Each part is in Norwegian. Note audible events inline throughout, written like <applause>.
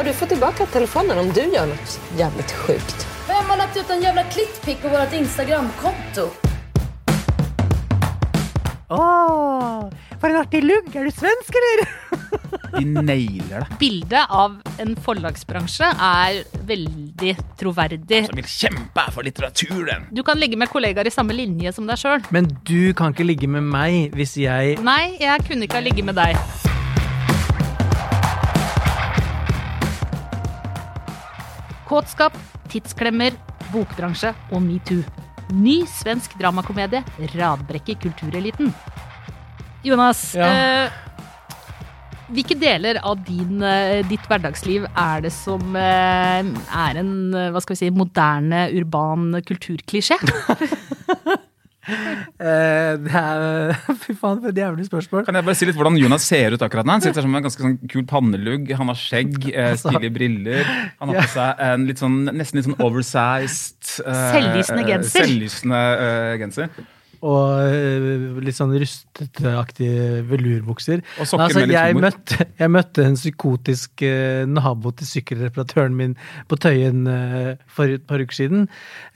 Ja, du får tillbaka telefonen om du gör något jävligt sjukt. Vem har lagt ut en jävla klittpick på vårt Instagram-konto? Åh, for en artig lugg! Er du svensk, eller? <laughs> De nailer det. Bildet av en forlagsbransje er veldig troverdig. Som vil kjempe for litteraturen. Du kan ligge med kollegaer i samme linje som deg sjøl. Men du kan ikke ligge med meg hvis jeg Nei, jeg kunne ikke ha ligget med deg. Kåtskap, tidsklemmer, bokbransje og metoo. Ny svensk dramakomedie radbrekker kultureliten. Jonas, Ja. eh, hvilke deler av din, eh, ditt hverdagsliv er det som eh, er en eh, hva skal vi si, moderne, urban kulturklisjé? <laughs> <laughs> eh, Det er <laughs> Fy faen, for et jævlig spørsmål. Kan jeg bare si litt hvordan Jonas ser ut akkurat nå? Han sitter som en ganske sånn kul pannelugg. Han har skjegg, <laughs> eh, stilige briller. Han har på seg en litt sånn, nesten litt sånn oversized eh, Selvlysende genser. Selvlysende genser. Og eh, litt sånn rustetaktige velurbukser. Og sokker Altså, med litt jeg, humor. møtte, jeg møtte en psykotisk uh, nabo til sykkelreparatøren min på Tøyen uh, for et par uker siden,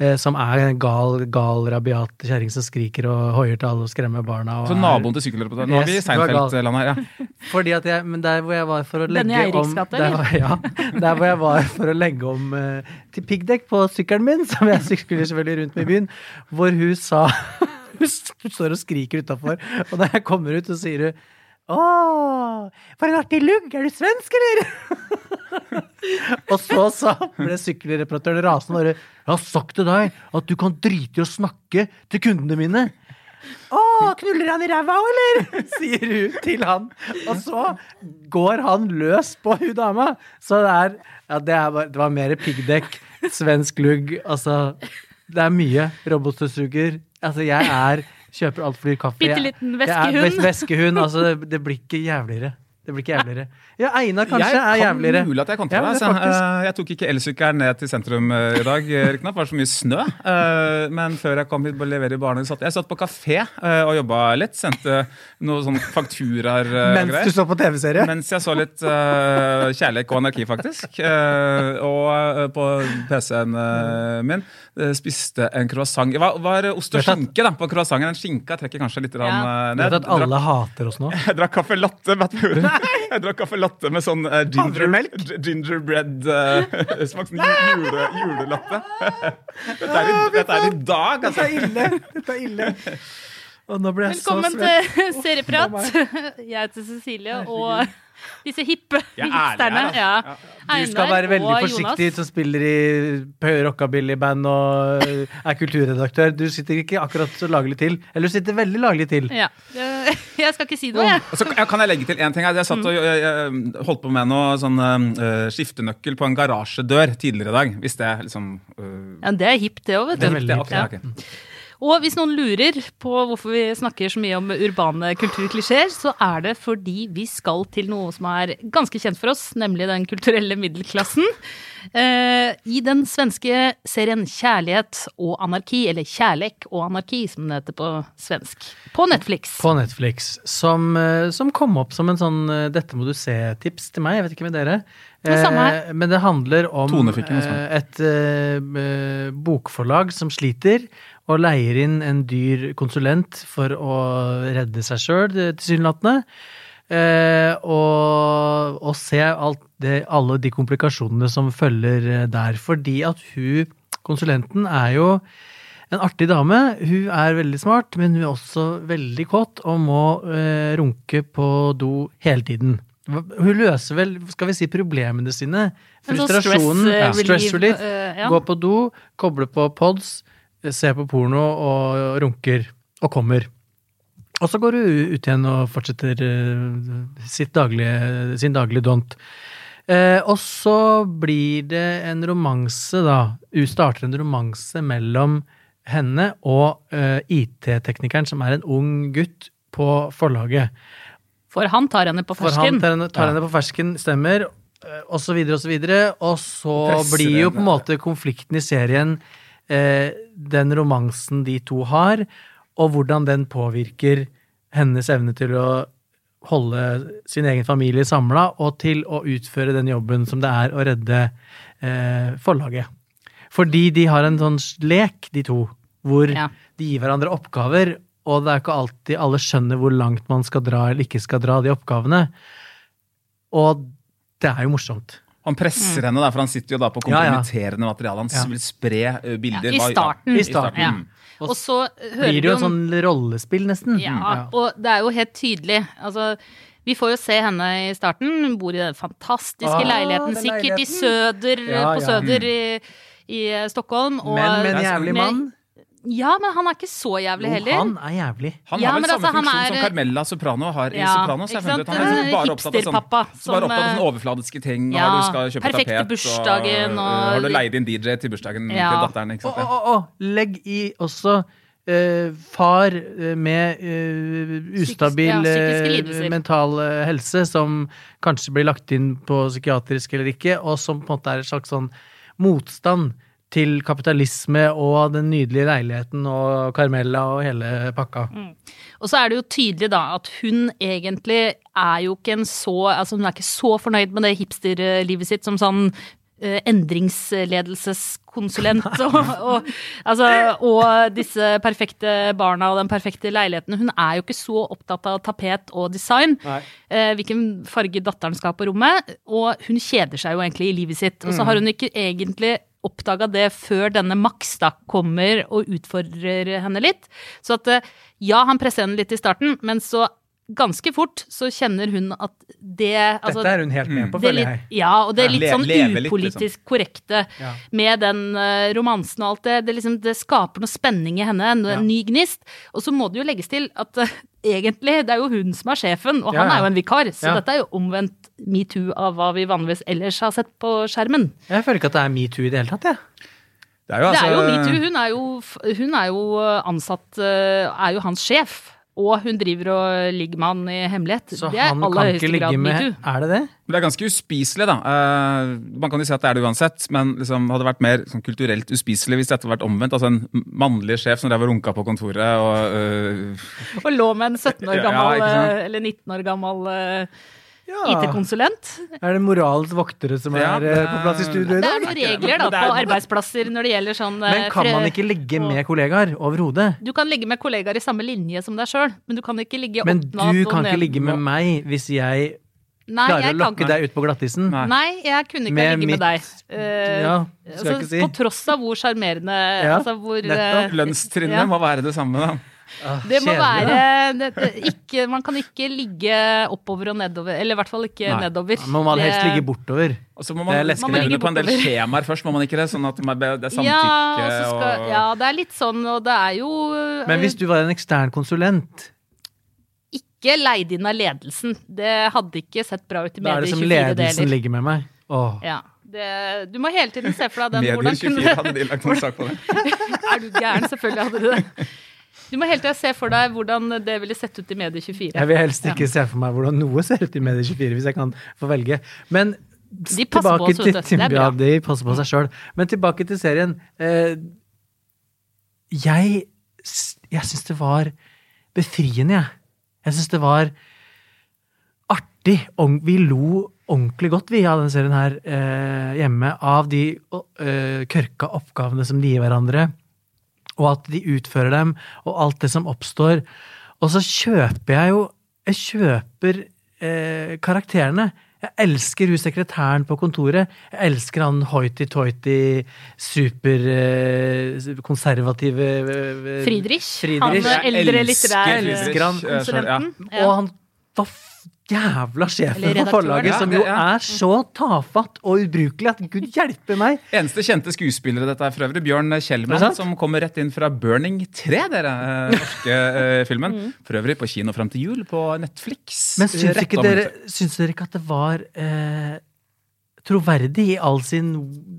uh, som er en gal, gal rabiat kjerring som skriker og hoier til alle og skremmer barna. Og Så er- naboen til sykkelreparatøren? Nå er vi i. Seinfeld-landet her. Ja. <laughs> Fordi at jeg, men der hvor jeg var for å Denne legge i om der, var- Ja, der hvor jeg var for å legge om til piggdekk på sykkelen min, <laughs> som jeg sykler selvfølgelig rundt med i byen, hvor hun sa <laughs> Hun står og skriker utafor, og da jeg kommer ut, så sier hun å, for en artig lugg! Er du svensk, eller? <laughs> og så sa ble sykkelreparatøren rasende og bare Jeg har sagt til deg at du kan drite i å snakke til kundene mine. Å, knuller han i ræva òg, eller? <laughs> sier hun til han. Og så går han løs på hun dama. Så det er Ja, det, er bare, det var mer piggdekk, svensk lugg, altså Det er mye. Robotstøvsuger. Altså, jeg er Kjøper altfor dyr kaffe. Bitte liten veskehund. jeg er veskehund. Altså, det, det blir ikke jævligere. Det blir ikke jævligere. Ja, Einar kanskje jeg er jævligere. kan mulig at jeg kan til Ja, deg. det altså. Jeg tok ikke elsykkelen ned til sentrum eh, i dag, eh, riktignok. Det var så mye snø. Eh, Men før jeg kom hit og levere i barnehagen, satt jeg satt på kafé og jobba litt. Sendte noen sånne fakturaer Mens greier. du så på TV-serie? Mens jeg så litt uh, Kjærlighet og anarki, faktisk. Uh, og på PC-en min spiste en croissant. Hva var ost og skinke da, på croissanten? Den skinka trekker kanskje litt Ja. eh, Du vet at alle hater oss nå? <laughs> Jeg drakk kaffe latte. Hvor? <laughs> Jeg drakk kaffe latte med sånn uh, ginger, gingerbread uh, <laughs> Smak sånn jule, julelatte. <laughs> Dette er, i, dette er i dag, altså. ille! Dette er ille. Og nå ble jeg så Velkommen til Serieprat. Jeg heter Cecilie, og disse hippe er hipsterne. her, Ja. altså. Du skal være veldig forsiktig som spiller i rockabilly-band og er kulturredaktør. Du sitter ikke akkurat så laglig til. Eller du sitter veldig laglig til. Ja. <laughs> Jeg skal ikke si noe, jeg. Så kan jeg legge til en ting. Jeg satt og jeg, holdt på med noe sånn uh, skiftenøkkel på en garasjedør tidligere i dag. Hvis det liksom uh, Ja, det er hipt, det òg, vet Det er veldig det, Ja. ok. Og hvis noen lurer på hvorfor vi snakker så mye om urbane kulturklisjeer, så er det fordi vi skal til noe som er ganske kjent for oss, nemlig den kulturelle middelklassen. Eh, I den svenske serien Kjærlighet og anarki, eller Kjærlek og anarki som det heter på svensk, på Netflix. På Netflix. Som, uh, som kom opp som en sånn uh, 'dette må du se'-tips til meg. Jeg vet ikke med dere. Det. Eh, men det handler om sånn. eh, et eh, eh, bokforlag som sliter, og leier inn en dyr konsulent for å redde seg sjøl, tilsynelatende. Eh, og, og se alt det, alle de komplikasjonene som følger eh, der. Fordi at hun, konsulenten, er jo en artig dame. Hun er veldig smart, men hun er også veldig kåt og må eh, runke på do hele tiden. Hun løser vel, skal vi si, problemene sine. Sånn Frustrasjonen. stress, eh, ja, stress relief, eh. Gå på do, koble på pods, eh, se på porno og runker. Og kommer. Og så går hun ut igjen og fortsetter eh, sitt daglige, sin daglige dont. Eh, og så blir det en romanse, da. Hun starter en romanse mellom henne og eh, IT-teknikeren, som er en ung gutt på forlaget. For han tar henne på fersken. For han tar henne, tar henne på fersken, stemmer, eh, og så videre og så videre. Og så Presser blir jo på en måte konflikten i serien eh, den romansen de to har, og hvordan den påvirker hennes evne til å holde sin egen familie samla, og til å utføre den jobben som det er å redde eh, forlaget. Fordi de har en sånn lek, de to, hvor Ja. de gir hverandre oppgaver, og det er ikke alltid alle skjønner hvor langt man skal dra eller ikke skal dra de oppgavene. Og det er jo morsomt. Han presser henne, da, for han sitter jo da på Ja, ja. kompromitterende materiale. Han Ja. vil spre eh, bilder. Ja, i starten. I starten. Ja. Mm. Og så hører Blir det jo om sånn rollespill, nesten. Ja, og det er jo helt tydelig. Altså, vi får jo se henne i starten. Hun bor i den fantastiske Ah, leiligheten, den sikkert i. Søder, Ja, på ja. Søder i, i Stockholm. Og, Men med en jævlig mann. Ja, men han er ikke så jævlig Jo, heller. han er jævlig. Han Ja, har vel samme altså, funksjon er- som Carmella Soprano har i Ja, Sopranos. ikke jeg funnet ut. Han er liksom bare opptatt av sånn, som, bare opptatt av eh, sånne overfladiske ting. ja, og du skal kjøpe perfekte tapet, bursdagen, og, og- og, Har du leid inn DJ til bursdagen Ja. til datteren? ikke Og, sant? og, og legg i også uh, far eh, med uh, ustabil ja, eh, lidelser. mental eh, helse, som kanskje blir lagt inn på psykiatrisk eller ikke, og som på en måte er et slags sånn motstand til kapitalisme og den nydelige leiligheten og Carmella og hele pakka. Og så er det jo tydelig da at hun egentlig er jo ikke en så Altså hun er ikke så fornøyd med det hipsterlivet sitt som sånn eh, endringsledelseskonsulent og, og, altså, og disse perfekte barna og den perfekte leiligheten. Hun er jo ikke så opptatt av tapet og design. Eh, hvilken farge datteren skal ha på rommet. Og hun kjeder seg jo egentlig i livet sitt. Og så har hun ikke egentlig oppdaga det før denne Max da kommer og utfordrer henne litt. Så at eh, ja, han presser henne litt i starten, men så ganske fort så kjenner hun at det altså, Dette er hun helt med på, er føler jeg. ja, og det er litt sånn leve litt, liksom. upolitisk korrekte Ja. med den eh, romansen og alt det. Det, liksom, det skaper noe spenning i henne, en, Ja. ny gnist. Og så må det jo legges til at eh, egentlig, det er jo hun som er sjefen, og han er jo en vikar. Så dette er jo omvendt metoo av hva vi vanligvis ellers har sett på skjermen. Jeg føler ikke at det er metoo i det hele tatt, jeg. Det er jo, er jo altså- metoo. Hun hun er jo ansatt eh, Er jo hans sjef. Og hun driver og ligger med han i hemmelighet. Så det er han kan ikke grad ligge med. Er det det? Det er ganske uspiselig, da. Uh, man kan jo si at det er det uansett, men liksom, hadde det vært mer sånn, kulturelt uspiselig hvis dette hadde vært omvendt. Altså en mannlig sjef som drev og runka på kontoret og uh... Og lå med en 17 år gammel, ja, eh, eller 19 år gammel eh, Ja. IT-konsulent. Er det moralens voktere som Ja, er det eh, er- på plass i studio i dag? Det er noen regler da på arbeidsplasser når det gjelder sånn eh, Men kan man ikke ligge med kollegaer overhodet? Du kan ligge med kollegaer i samme linje som deg sjøl, men du kan ikke ligge Men du kan ned. ikke ligge med meg hvis jeg Nei, klarer jeg å kan lokke deg ut på glattisen. Nei. Nei, jeg kunne ikke Med ligge med deg. Uh, Ja, skal altså, jeg ikke si. På tross av hvor sjarmerende Ja, altså eh, Lønnstrinnet Ja. må være det samme, da. Ah, Det må kjedelig, være det, det, ikke, Man kan ikke ligge oppover og nedover. Eller i hvert fall ikke Nei. nedover. Man må man helst Det- ligge bortover. Og så må man, man må ligge på en del skjemaer først, må man ikke det? Sånn at man- det er samtykke ja, skal, og ja, det er litt sånn, og det er jo eh, Men hvis du var en ekstern konsulent, ikke leid inn av ledelsen. Det hadde ikke sett bra ut i medier 24 deler. da er det som ledelsen deler. ligger med meg. Åh. Ja, det, du må hele tiden se for deg den. Medier hvordan 24 kunne- hadde de lagt noen sak på det. <laughs> Er du gæren? Selvfølgelig hadde du det. Du må hele tida se for deg hvordan det ville sett ut i Medie 24. Jeg vil helst ikke se for meg hvordan noe ser ut i Medie24, hvis jeg kan få velge. Men De passer på oss, til, er ja, de passer på seg sjøl. Men tilbake til serien. Eh, jeg jeg syns det var befriende, jeg. Jeg syns det var artig. Vi lo ordentlig godt, vi, av denne serien her eh, hjemme. Av de eh, kørka oppgavene som de gir hverandre. Og at de utfører dem, og alt det som oppstår. Og så kjøper jeg jo Jeg kjøper eh, karakterene. Jeg elsker hun sekretæren på kontoret. Jeg elsker han hoity-toity, superkonservative eh, Friedrich. Friedrich. Han eldre litterære eh, selv, ja. konsulenten. Og han var jævla sjefen på forlaget, som jo er så tafatt og ubrukelig at gud hjelpe meg! Eneste kjente skuespillere dette er for øvrig, Bjørn Kjellmann, som kommer rett inn fra Burning 3, dere eh, norske eh, filmen. For øvrig på kino fram til jul på Netflix. Men syns ikke dere, syns dere ikke at det var eh, troverdig i all sin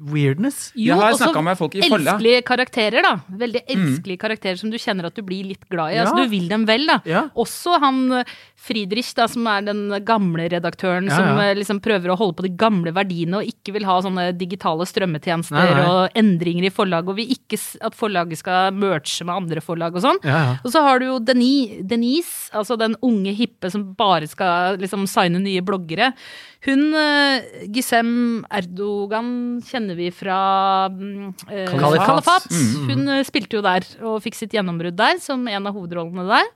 weirdness. Jeg har snakka med folk i Folla. Elskelige karakterer, da. Veldig elskelige karakterer som du kjenner at du blir litt glad i. Altså, du vil dem vel, da. Ja. Også han eh, Friedrich, da, som er den gamle redaktøren, Ja, som ja. eh, liksom prøver å holde på de gamle verdiene og ikke vil ha sånne digitale strømmetjenester Nei, nei. og endringer i forlag, og vil ikke at forlaget skal merge med andre forlag og sånn. Ja, ja. Og så har du jo Deni, Denise, altså den unge hippe som bare skal liksom signe nye bloggere. Hun, eh, Erdogan, kjenner vi fra mm, eh, Kalifat. Kalifat. Mm. Hun eh, spilte jo der og fikk sitt gjennombrudd der, som en av hovedrollene der.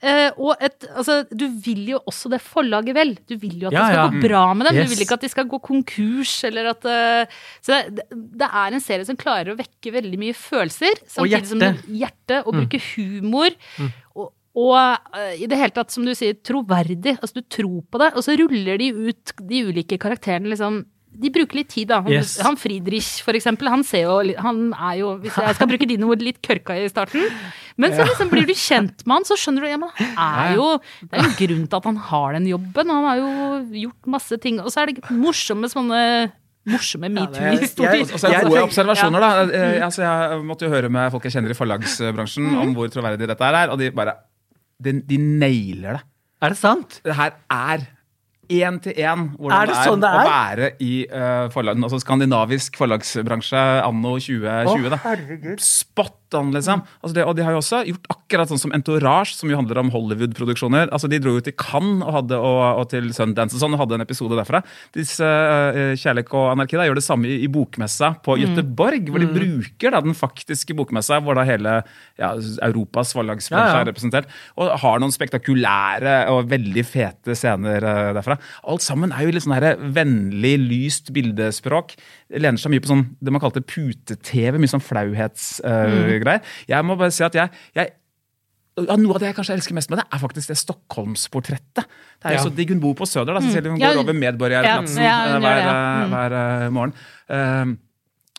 Uh, og et, altså, du vil jo også det forlaget vel. Du vil jo at Ja, det skal ja. gå bra med dem. Yes. Du vil ikke at de skal gå konkurs, eller at uh, Så det, det er en serie som klarer å vekke veldig mye følelser. Samtidig og hjerte. som hjerte, og Mm. bruke humor. Og, og eh, i det hele tatt, som du sier, troverdig. Altså du tror på det, og så ruller de ut de ulike karakterene liksom de bruker litt tid, da. Han, Yes. han Friedrich, for eksempel, han ser jo Han er jo, hvis jeg skal bruke dine ord, litt kørka i starten. Men så liksom blir du kjent med han, så skjønner du ja, men han er jo Det er jo en grunn til at han har den jobben. Han har jo gjort masse ting. Og så er det morsomme sånne morsomme metoo-historier. Og er det gode observasjoner, da. Jeg, Altså, jeg måtte jo høre med folk jeg kjenner i forlagsbransjen om hvor troverdig dette er, og de bare De, de nailer det. Er det sant? Det her er én til én hvordan Er det sånn det å er? være i uh, forlag, altså skandinavisk forlagsbransje anno 2020. da. herregud. Spot on, liksom. Altså det, og de har jo også gjort akkurat sånn som Entourage, som jo handler om Hollywood-produksjoner. Altså De dro jo til Cannes og, hadde, og, og til Sundance og sånn, og hadde en episode derfra. Disse uh, Kjærlighet og anarki da, gjør det samme i, i bokmessa på Göteborg, hvor de bruker da den faktiske bokmessa, hvor da hele ja, Europas forlagsbransje Ja, ja. er representert, og har noen spektakulære og veldig fete scener uh, derfra. Alt sammen er jo litt sånn her vennlig, lyst bildespråk. Lener seg mye på sånn det man kalte pute-TV, mye sånn flauhetsgreier. Jeg må bare si at jeg, jeg ja, Noe av det jeg kanskje elsker mest med det, er faktisk det Stockholmsportrettet. Det er jo Ja. så digg. Hun bor på Søder, da, om hun Ja, går over Medborgerplatsen ja, ja, eh, hver, ja. eh, Mm. hver eh, morgen. Eh,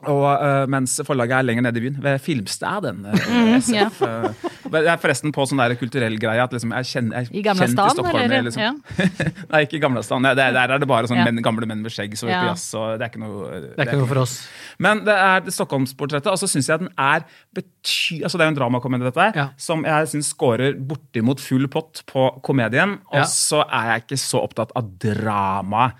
og uh, mens forlaget er lenger nede i byen, ved Filmstaden. Uh, <laughs> Mm, ja. uh, det er forresten på sånn der kulturell greie at liksom jeg kjenner jeg I stan, Stockholm, eller? Liksom. Ja. <laughs> Nei, ikke i Gamla stan. Der, der er det bare sånn Ja. menn, gamle menn med skjegg som vil på Ja. jazz. Og det er ikke noe, Det er ikke noe for oss. men det er Stockholmsportrettet, og så syns jeg den er bety... Altså det er jo en dramakomedie, dette her, Ja. som jeg syns scorer bortimot full pott på komedien. Og Ja. så er jeg ikke så opptatt av drama.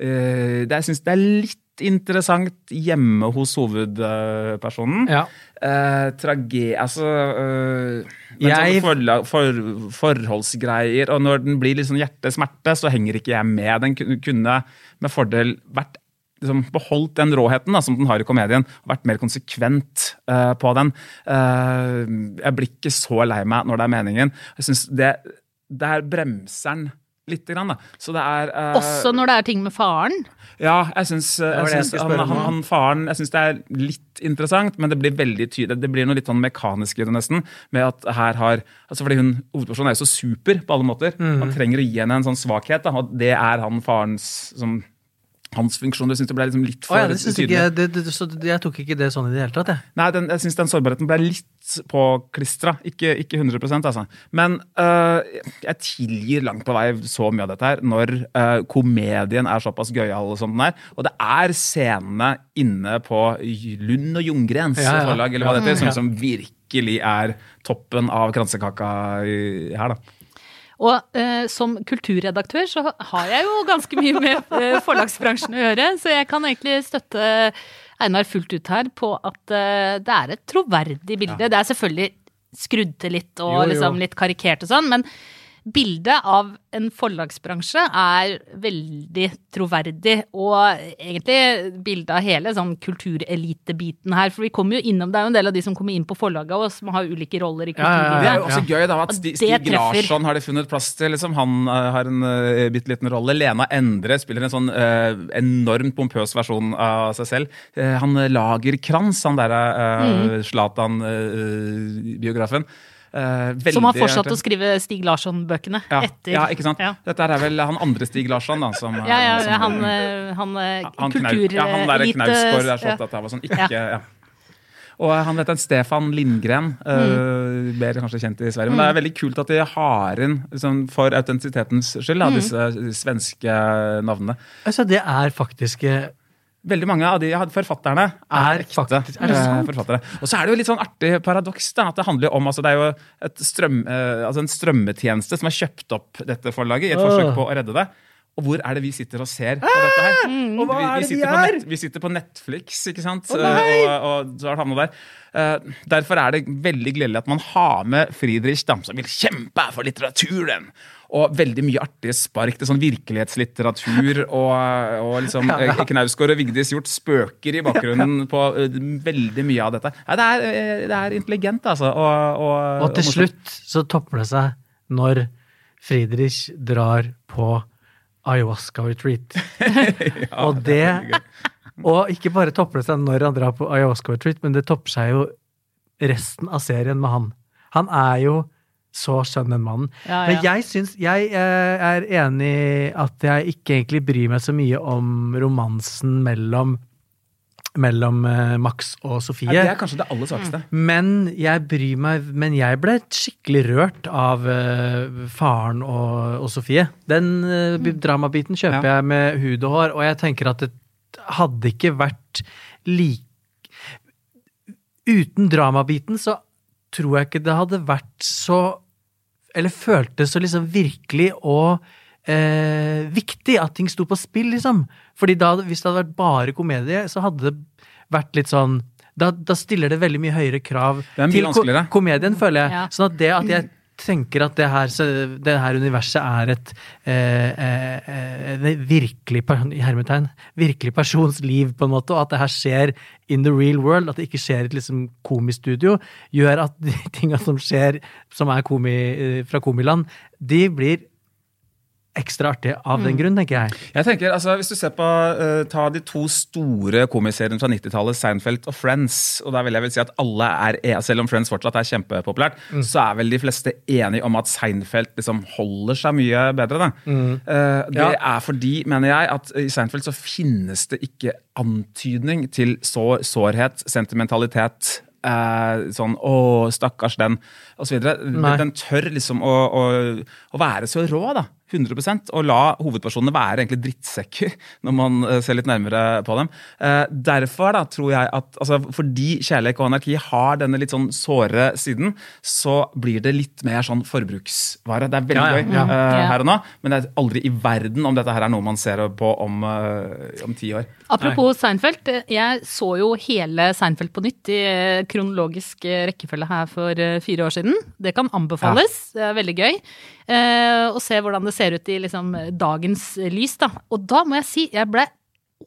Uh, det, jeg syns det er litt interessant hjemme hos hovedpersonen. Ja. Eh, trage... Altså eh, Jeg- sånn forla, for, forholdsgreier, og når den blir litt sånn hjerte-smerte, så henger ikke jeg med. Den kunne med fordel vært liksom, beholdt den råheten da, som den har i komedien, og vært mer konsekvent eh, på den. Eh, jeg blir ikke så lei meg når det er meningen. Jeg synes det, Der bremser den lite grann, da. Så det er uh, Også når det er ting med faren. ja, jeg syns, syns han, han, han faren Jeg syns det er litt interessant, men det blir veldig tydelig. Det blir noe litt sånn mekanisk i det, nesten. Med at her har altså Fordi hun hovedpersonen er jo så super på alle måter. Mm. Man trenger å gi henne en sånn svakhet, da, og det er han farens som, hans funksjon. Du syns det ble liksom litt for for ja, det tydelig? ikke, det, det, så jeg tok ikke det sånn i det hele tatt, jeg. Nei, den, jeg syns den sårbarheten ble litt påklistra. Ikke, ikke 100 altså. Men øh, jeg tilgir langt på vei så mye av dette her når øh, komedien er såpass gøyal som den er. Og det er scenene inne på Lund og Ljunggrens Ja, ja. forlag, eller hva det heter, som, som virkelig er toppen av kransekaka her, da. Og eh, som kulturredaktør så har jeg jo ganske mye med eh, forlagsbransjen å gjøre, så jeg kan egentlig støtte Einar fullt ut her på at eh, det er et troverdig bilde. Det er selvfølgelig skrudd til litt og Jo, jo. liksom litt karikert og sånn, men bildet av en forlagsbransje er veldig troverdig, og egentlig bildet av hele sånn kulturelitebiten her, for vi kommer jo innom, det er jo en del av de som kommer inn på forlaget og som har ulike roller i Ja, ja, ja. Det er jo også gøy da, at Stig, Stig. Larsson har de funnet plass til. Liksom. Han eh, har en uh, bitte liten rolle. Lena Endre spiller en sånn uh, enormt pompøs versjon av seg selv. Uh, han uh, Lagerkrantz, han derre Mm. Zlatan-biografen. Som har fortsatt å skrive Stig Larsson-bøkene ja, etter. ja, ikke sant? Ja. Dette er vel han andre Stig Larsson, da. Som, Ja, ja, som- han, eh, han, eh, han, Knau, ja, han der kulturelite- Knausgård er så ja. opptatt av og sånn. Ikke, ja. Og han vet en Stefan Lindgren. Uh, mer kanskje kjent i Sverige. Men det er veldig kult at de har inn, liksom, for autentisitetens skyld, da, disse svenske navnene. Altså, det er faktisk eh, Veldig mange av de forfatterne er, Er ekte faktisk- er forfattere. Og så er det jo litt sånn artig paradoks. da, at Det handler om, altså det er jo et strøm, eh, altså en strømmetjeneste som har kjøpt opp dette forlaget i et forsøk på å redde det. Og hvor er det vi sitter og ser på dette her? Og hva vi, er vi, det de sitter på er? Net, vi sitter på Netflix, ikke sant? Eh, og, og så har det der. Uh, derfor er det veldig gledelig at man har med Friedrich, da, som vil kjempe for litteraturen. Og veldig mye artige spark til sånn virkelighetslitteratur. <laughs> Og, og liksom eh, Knausgård og Vigdis gjort spøker i bakgrunnen <laughs> på uh, veldig mye av dette. Ja, det, er, det er intelligent, altså. Og, og, Og til slutt så topper det seg når Friedrich drar på ayahuasca-retreat. <laughs> og det Og ikke bare topper det seg når han drar på ayahuasca-retreat, men det topper seg jo resten av serien med han. Han er jo så skjønn en mann. Ja, Men jeg syns Jeg eh, er enig i at jeg ikke egentlig bryr meg så mye om romansen mellom mellom eh, Max og Sofie. Ja, det er kanskje det aller svakeste. Men jeg bryr meg Men jeg ble skikkelig rørt av uh, faren og, og Sofie. Den uh, dramabiten kjøper Ja. jeg med hud og hår, og jeg tenker at det hadde ikke vært like Uten dramabiten så tror jeg ikke det hadde vært så Eller føltes så liksom virkelig og eh, viktig at ting sto på spill, liksom. Fordi da, hvis det hadde vært bare komedie, så hadde det vært litt sånn da, da stiller det veldig mye høyere krav mye til ko komedien, føler jeg. Ja. Sånn at det at jeg tenker at det her, så, det her universet er et eh, eh, eh, virkelig, i hermetegn, virkelig persons liv, på en måte, og at det her skjer in the real world, at det ikke skjer i et liksom komistudio, gjør at de <laughs> tinga som skjer, som er komi, eh, fra komiland, de blir ekstra artig av den grunn, tenker jeg. Jeg tenker, altså, Hvis du ser på uh, ta de to store komiseriene fra 90-tallet, Seinfeld og Friends, og da vil jeg vel si at alle er, e- selv om Friends fortsatt er kjempepopulært, så er vel de fleste enige om at Seinfeld liksom holder seg mye bedre. Da. Eh, det Ja. er fordi, mener jeg, at i Seinfeld så finnes det ikke antydning til så, sårhet, sentimentalitet. Eh, sånn 'Å, stakkars den', osv. Den tør liksom å, å, å være så rå, da. 100% Og la hovedpersonene være egentlig drittsekker når man eh, ser litt nærmere på dem. Eh, derfor da, tror jeg at altså, fordi kjærlighet og anarki har denne litt sånn såre siden, så blir det litt mer sånn forbruksvare. Det er veldig Ja, ja, gøy ja. eh, Ja. her og nå, men det er aldri i verden om dette her er noe man ser på om, om ti år. Apropos Seinfeld, eh, jeg så jo hele Seinfeld på nytt i kronologisk rekkefølge her for fire år siden. Det kan anbefales, det er veldig gøy. eh, Å se hvordan det ser ut i liksom dagens lys, da. Og da må jeg si, jeg ble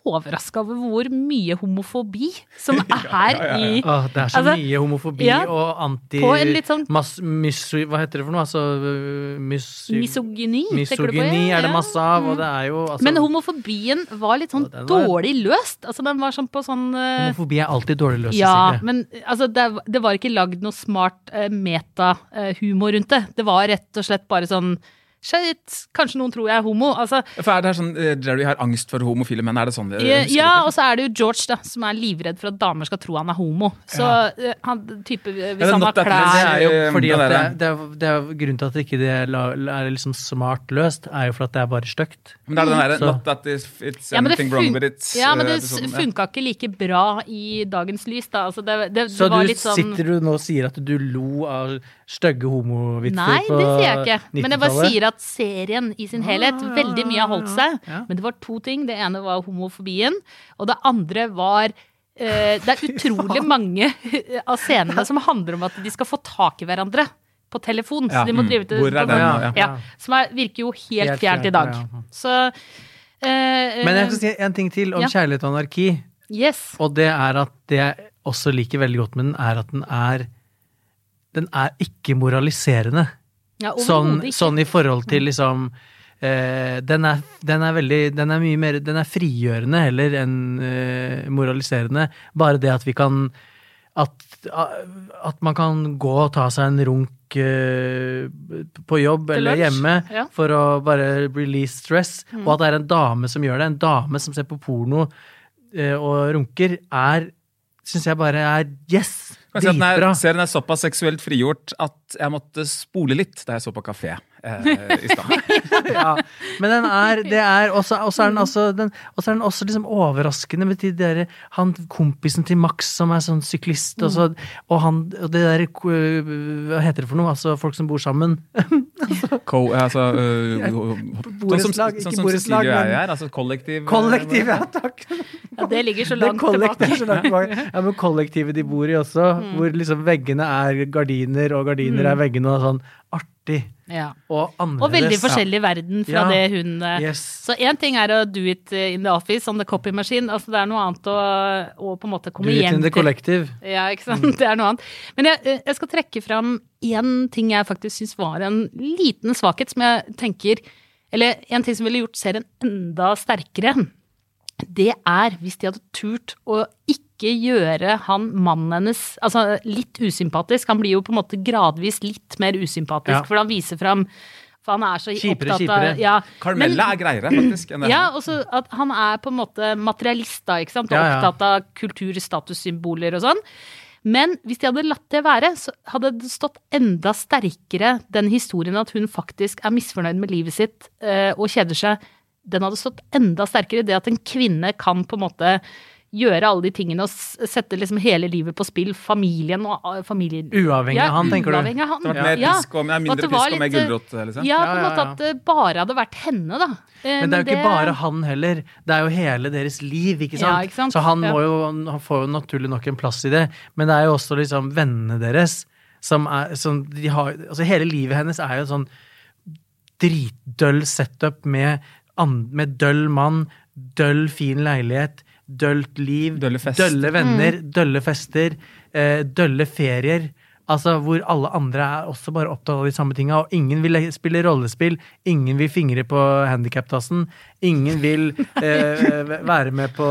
overraska over hvor mye homofobi som <laughs> er her i Åh, det er så Altså, mye homofobi ja, og anti... på en litt sånn- mas, mis, Hva heter det for noe? Altså, mis, mys, misogyni. tenker du på? misogyni Ja, er det masse av, og det er jo altså, Men homofobien var litt sånn Ja, var- dårlig løst. Altså, den var sånn på sånn uh, Homofobi er alltid dårlig løst, Ja, men altså, det, det var ikke lagd noe smart uh, metahumor rundt det. Det var rett og slett bare sånn Shit, kanskje noen tror jeg er homo. Altså, For er det her sånn, eh, Jerry har angst for homofile menn, er det sånn? det- ja, og så er det jo George, da, som er livredd for at damer skal tro han er homo. Så ja. han type Hvis han har klær det er jo Eh, fordi at det, det, er, det er grunnen til at ikke det ikke er liksom smart løst, er jo for at det er bare stygt. Men det er den der, not that it's, anything ja, men det wrong with it. ja, men eh, det episoden, funka ikke like bra i dagens lys, da. Altså, det, det, Så det var du litt sånn sitter du nå og sier at du lo av stygge homovitser Nei, på det sier jeg ikke. Men jeg bare sier at serien i sin helhet, veldig mye har holdt seg. Ja. Men det var to ting. Det ene var homofobien, og det andre var eh, Det er <laughs> utrolig mange av scenene som handler om at de skal få tak i hverandre på telefon. Ja, Så de må mm. drive til, Hvor er den, ja? ja, Som er, virker jo helt, Helt fjernt i dag. ja. Så eh, Men jeg skal si en ting til om Ja. kjærlighet og anarki. Yes. Og det er at det jeg også liker veldig godt med den, er at den er Den er ikke moraliserende. Ja, Sånn, ikke. sånn i forhold til liksom eh, den, er, den er veldig Den er mye mer Den er frigjørende heller enn eh, moraliserende. Bare det at vi kan at, at man kan gå og ta seg en runk eh, på jobb Til eller hjemme ja. for å bare release stress, og at det er en dame som gjør det. En dame som ser på porno eh, og runker, er syns jeg bare er yes! Er, Dritbra. serien er såpass seksuelt frigjort at jeg måtte spole litt da jeg så på kafé eh, i stad. <laughs> ja. Men den er, det er også, også er den også, den, også er den også liksom overraskende med de der, han kompisen til Max som er sånn syklist, og, så, og han og det der øh, Hva heter det for noe? Altså folk som bor sammen. <laughs> Co, altså, uh, Borettslag, sånn ikke borettslag, men- er, altså kollektiv. Kollektiv, ja takk! Ja, det ligger så langt tilbake. så langt tilbake. Ja, men kollektivet de bor i også, hvor liksom veggene er gardiner, og gardiner er veggene, og sånn artig. Ja. Og annerledes. Og veldig forskjellig verden fra Ja. det hun eh, Yes. Så én ting er å do it in the office on the copy machine. Altså det er noe annet å, å på en måte komme hjem til. Do it in the collective. Ja, ikke sant. <laughs> Det er noe annet. Men jeg, eh, jeg skal trekke fram én ting jeg faktisk syns var en liten svakhet, som jeg tenker Eller en ting som ville gjort serien enda sterkere. Det er hvis de hadde turt å ikke gjøre han mannen hennes altså litt usympatisk. Han blir jo på en måte gradvis litt mer usympatisk, Ja. for han viser fram For han er så Kjipere, opptatt av ja, Carmella er greiere, faktisk. Ja, og så at han er på en måte materialist, da, ikke sant. Og Ja, ja. opptatt av kultur, statussymboler og sånn. Men hvis de hadde latt det være, så hadde det stått enda sterkere den historien at hun faktisk er misfornøyd med livet sitt eh, og kjeder seg. Den hadde stått enda sterkere. Det at en kvinne kan på en måte gjøre alle de tingene og sette liksom hele livet på spill. Familien og uh, familien. Uavhengig av han, tenker du? av han. Det mer Ja. pisk og, ja, mindre pisk og mer litt, eh, gulrot, liksom. Ja, på en måte at det bare hadde vært henne, da. Eh, Men det er jo ikke bare han heller. Det er jo hele deres liv, ikke sant? Ja, ikke sant? Så han, må jo, han får jo naturlig nok en plass i det. Men det er jo også liksom vennene deres som er som de har, Altså hele livet hennes er jo sånn dritdøll setup med, med døll mann, døll fin leilighet, døllt liv, Dølle fest. dølle venner, Mm. dølle fester, eh, dølle ferier. Altså Hvor alle andre er også bare opptatt av de samme tinga. Og ingen vil spille rollespill, ingen vil fingre på handikaptassen, ingen vil eh, <laughs> være med på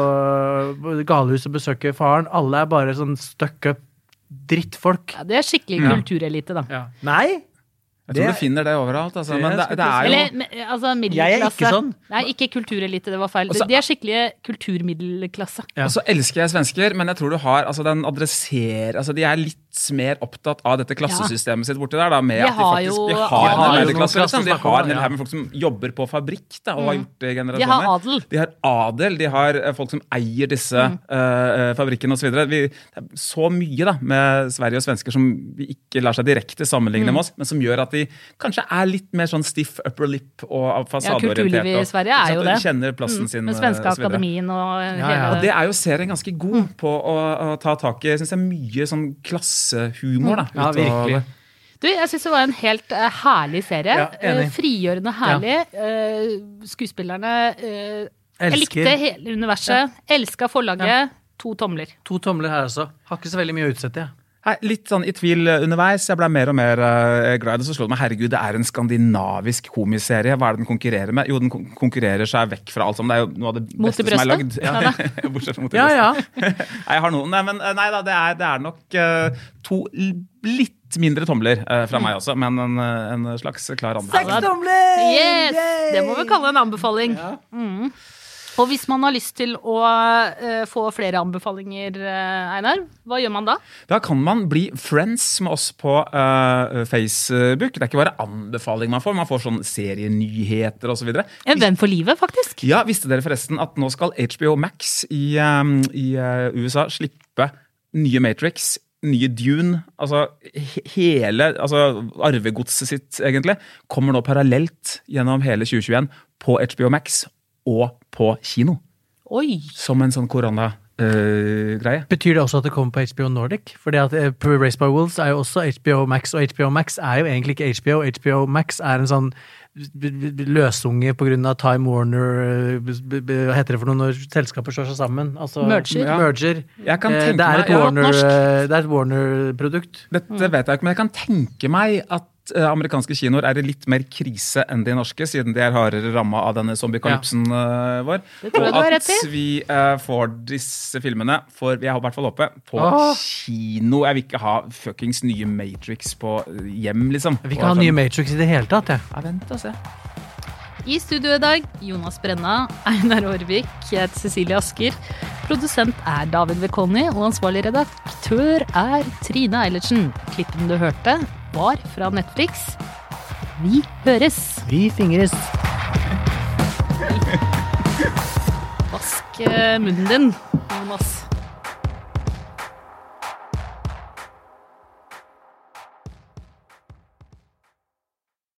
galehus og besøke faren. Alle er bare sånn stuck up drittfolk. Ja, det er skikkelig kulturelite, da. Nei! Jeg tror Det- du finner det overalt. Altså. Men det, det er jo Eller men, altså middelklasse. Jeg er ikke sånn. Nei, ikke kulturelite, det var feil. Også, De er skikkelige kulturmiddelklasse. Ja. Og så elsker jeg svensker, men jeg tror du har altså den adresserer altså De er litt mer opptatt av dette klassesystemet sitt borti der. Da, med at de faktisk jo de har en arbeiderklasse. Liksom. De har en hel haug med folk som jobber på fabrikk da, og har gjort det i De har adel. De har adel, de har eh, folk som eier disse Mm. uh, fabrikkene osv. Det er så mye da, med Sverige og svensker som vi ikke lar seg direkte sammenligne Mm. med oss, men som gjør at de kanskje er litt mer sånn stiff upper lip og fasadeorientert. Ja, i Sverige er jo. Kjenner plassen Mm. sin. Med eh, svenske og akademien og hele ja. Og det er jo serien ganske god på å, å ta tak i. Jeg syns det er mye sånn klassehumor. da. Ja, av virkelig. det. Du, jeg syns det var en helt uh, herlig serie. Ja, enig. Eh, frigjørende herlig. Uh, skuespillerne Jeg likte hele universet. Elska forlaget. To tomler. To tomler her også. Har ikke så veldig mye å utsette, jeg. Nei, litt sånn i tvil underveis. Jeg ble mer og mer eh, glad i det. Så slo det meg herregud, det er en skandinavisk komiserie. Hva er det den konkurrerer med? Jo, den konkurrerer seg vekk fra alt sammen. Det er jo noe av det beste som er lagd. <laughs> Ja. Bortsett fra mot i Ja, ja. <laughs> Nei, jeg har noen. Nei, men eh, nei da, det er, det er nok uh, to litt mindre tomler eh, fra meg også, men en, en slags klar anbefaling. Seks tomler! Yes! Yay! Det må vi kalle en anbefaling. Mm. Og hvis man har lyst til å uh, få flere anbefalinger, uh, Einar, hva gjør man da? Da kan man bli friends med oss på uh, Facebook. Det er ikke bare anbefaling man får, man får sånn serienyheter osv. En venn for livet, faktisk. Ja, visste dere forresten at nå skal HBO Max i, i USA slippe nye Matrix, nye Dune, altså hele altså arvegodset sitt, egentlig, kommer nå parallelt gjennom hele 2021 på HBO Max og på kino. Oi! Som en sånn korona-greie Betyr det også at det kommer på HBO Nordic? Fordi at eh, Race by Wolves er jo også HBO Max, og HBO Max er jo egentlig ikke HBO. HBO Max er en sånn løsunge av Time Warner eh, Hva heter det for noe når selskaper slår seg sammen? Altså, Merger. Ja. merger. Jeg kan Eh, tenke det er et Warner-produkt eh, det er et Warner-produkt. Dette vet jeg ikke, men jeg kan tenke meg at eh, amerikanske kinoer er i litt mer krise enn de norske, siden de er hardere ramma av denne zombiekollapsen ja. vår. Tror jeg og at vi uh, får disse filmene, for jeg har i hvert fall håpet, på Åh. kino. Jeg vil ikke ha fuckings nye Matrix på eh, hjem, liksom. Jeg vil ikke ha nye Matrix i det hele tatt, jeg. Ja, vent og se. I studio i dag, Jonas Brenna, <laughs> Einar Aarvik, jeg heter Cecilie Asker. Produsent er David Vekoni, og ansvarlig redaktør er Trine Eilertsen. Klippen du hørte, var fra Netflix. Vi høres! Vi fingres. Vask eh, munnen din, Jonas.